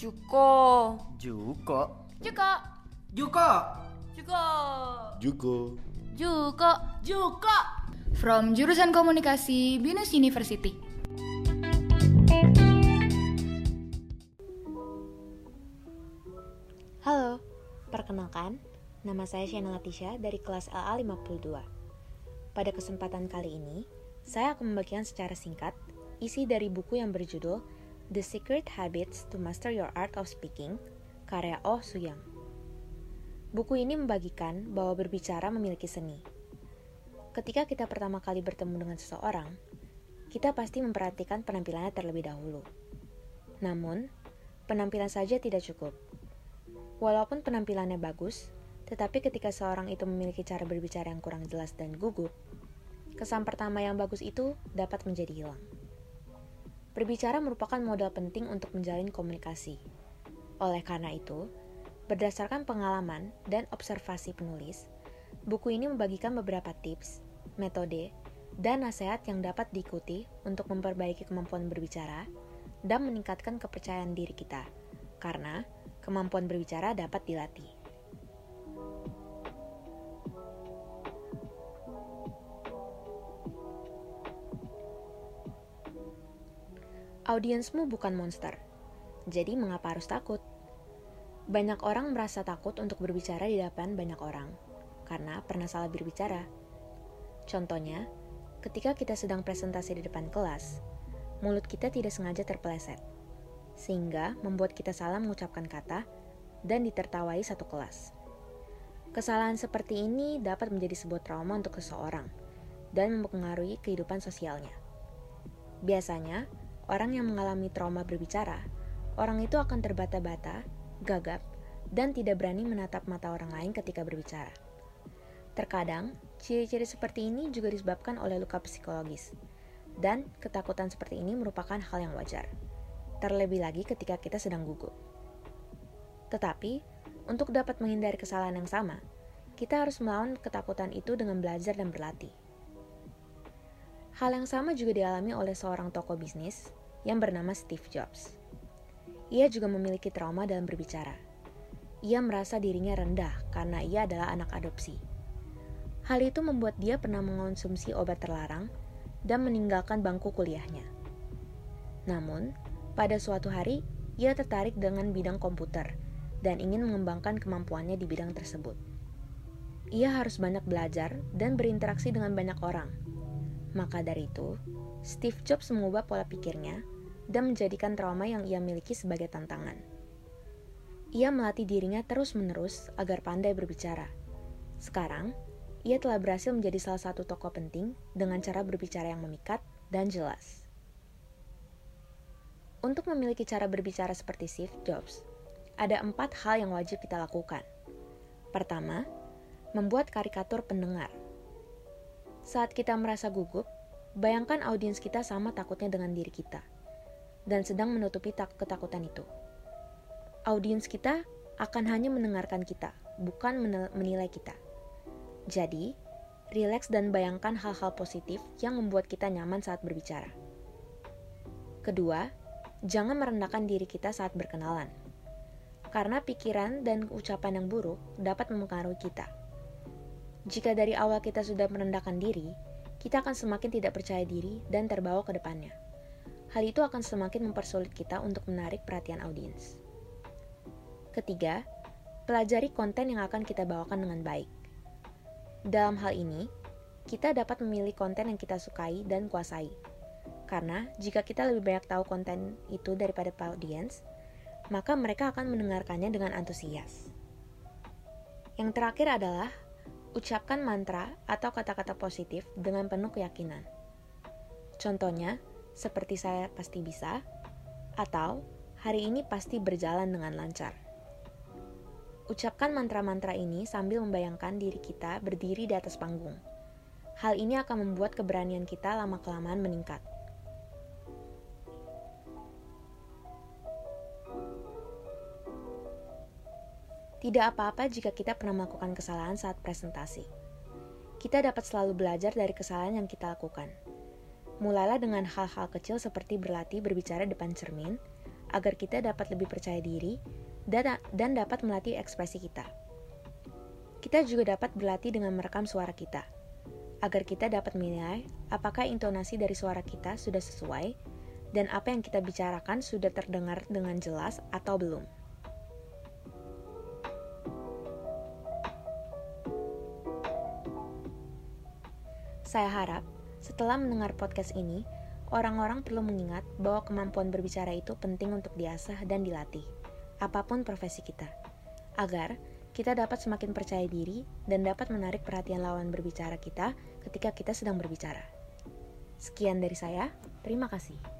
Juko. Juko. Juko. Juko. Juko. Juko. Juko. Juko. From jurusan komunikasi Binus University. Halo, perkenalkan, nama saya Shana Latisha dari kelas LA 52. Pada kesempatan kali ini, saya akan membagikan secara singkat isi dari buku yang berjudul The Secret Habits to Master Your Art of Speaking, karya Oh Suyang. Buku ini membagikan bahwa berbicara memiliki seni. Ketika kita pertama kali bertemu dengan seseorang, kita pasti memperhatikan penampilannya terlebih dahulu. Namun, penampilan saja tidak cukup. Walaupun penampilannya bagus, tetapi ketika seorang itu memiliki cara berbicara yang kurang jelas dan gugup, kesan pertama yang bagus itu dapat menjadi hilang. Berbicara merupakan modal penting untuk menjalin komunikasi. Oleh karena itu, berdasarkan pengalaman dan observasi penulis, buku ini membagikan beberapa tips, metode, dan nasihat yang dapat diikuti untuk memperbaiki kemampuan berbicara dan meningkatkan kepercayaan diri kita. Karena kemampuan berbicara dapat dilatih. Audiensmu bukan monster, jadi mengapa harus takut? Banyak orang merasa takut untuk berbicara di depan banyak orang karena pernah salah berbicara. Contohnya, ketika kita sedang presentasi di depan kelas, mulut kita tidak sengaja terpeleset sehingga membuat kita salah mengucapkan kata dan ditertawai satu kelas. Kesalahan seperti ini dapat menjadi sebuah trauma untuk seseorang dan mempengaruhi kehidupan sosialnya. Biasanya, orang yang mengalami trauma berbicara, orang itu akan terbata-bata, gagap, dan tidak berani menatap mata orang lain ketika berbicara. Terkadang, ciri-ciri seperti ini juga disebabkan oleh luka psikologis, dan ketakutan seperti ini merupakan hal yang wajar terlebih lagi ketika kita sedang gugup. Tetapi, untuk dapat menghindari kesalahan yang sama, kita harus melawan ketakutan itu dengan belajar dan berlatih. Hal yang sama juga dialami oleh seorang tokoh bisnis yang bernama Steve Jobs. Ia juga memiliki trauma dalam berbicara. Ia merasa dirinya rendah karena ia adalah anak adopsi. Hal itu membuat dia pernah mengonsumsi obat terlarang dan meninggalkan bangku kuliahnya. Namun, pada suatu hari, ia tertarik dengan bidang komputer dan ingin mengembangkan kemampuannya di bidang tersebut. Ia harus banyak belajar dan berinteraksi dengan banyak orang. Maka dari itu, Steve Jobs mengubah pola pikirnya dan menjadikan trauma yang ia miliki sebagai tantangan. Ia melatih dirinya terus-menerus agar pandai berbicara. Sekarang, ia telah berhasil menjadi salah satu tokoh penting dengan cara berbicara yang memikat dan jelas. Untuk memiliki cara berbicara seperti Steve Jobs, ada empat hal yang wajib kita lakukan. Pertama, membuat karikatur pendengar. Saat kita merasa gugup, bayangkan audiens kita sama takutnya dengan diri kita, dan sedang menutupi tak ketakutan itu. Audiens kita akan hanya mendengarkan kita, bukan menilai kita. Jadi, rileks dan bayangkan hal-hal positif yang membuat kita nyaman saat berbicara. Kedua, jangan merendahkan diri kita saat berkenalan. Karena pikiran dan ucapan yang buruk dapat mempengaruhi kita. Jika dari awal kita sudah merendahkan diri, kita akan semakin tidak percaya diri dan terbawa ke depannya. Hal itu akan semakin mempersulit kita untuk menarik perhatian audiens. Ketiga, pelajari konten yang akan kita bawakan dengan baik. Dalam hal ini, kita dapat memilih konten yang kita sukai dan kuasai, karena jika kita lebih banyak tahu konten itu daripada audiens, maka mereka akan mendengarkannya dengan antusias. Yang terakhir adalah ucapkan mantra atau kata-kata positif dengan penuh keyakinan. Contohnya, seperti saya pasti bisa, atau hari ini pasti berjalan dengan lancar. Ucapkan mantra-mantra ini sambil membayangkan diri kita berdiri di atas panggung. Hal ini akan membuat keberanian kita lama-kelamaan meningkat. Tidak apa-apa jika kita pernah melakukan kesalahan saat presentasi. Kita dapat selalu belajar dari kesalahan yang kita lakukan. Mulailah dengan hal-hal kecil seperti berlatih berbicara depan cermin, agar kita dapat lebih percaya diri dan dapat melatih ekspresi kita. Kita juga dapat berlatih dengan merekam suara kita, agar kita dapat menilai apakah intonasi dari suara kita sudah sesuai dan apa yang kita bicarakan sudah terdengar dengan jelas atau belum. Saya harap setelah mendengar podcast ini, orang-orang perlu mengingat bahwa kemampuan berbicara itu penting untuk diasah dan dilatih, apa pun profesi kita, agar kita dapat semakin percaya diri dan dapat menarik perhatian lawan berbicara kita ketika kita sedang berbicara. Sekian dari saya, terima kasih.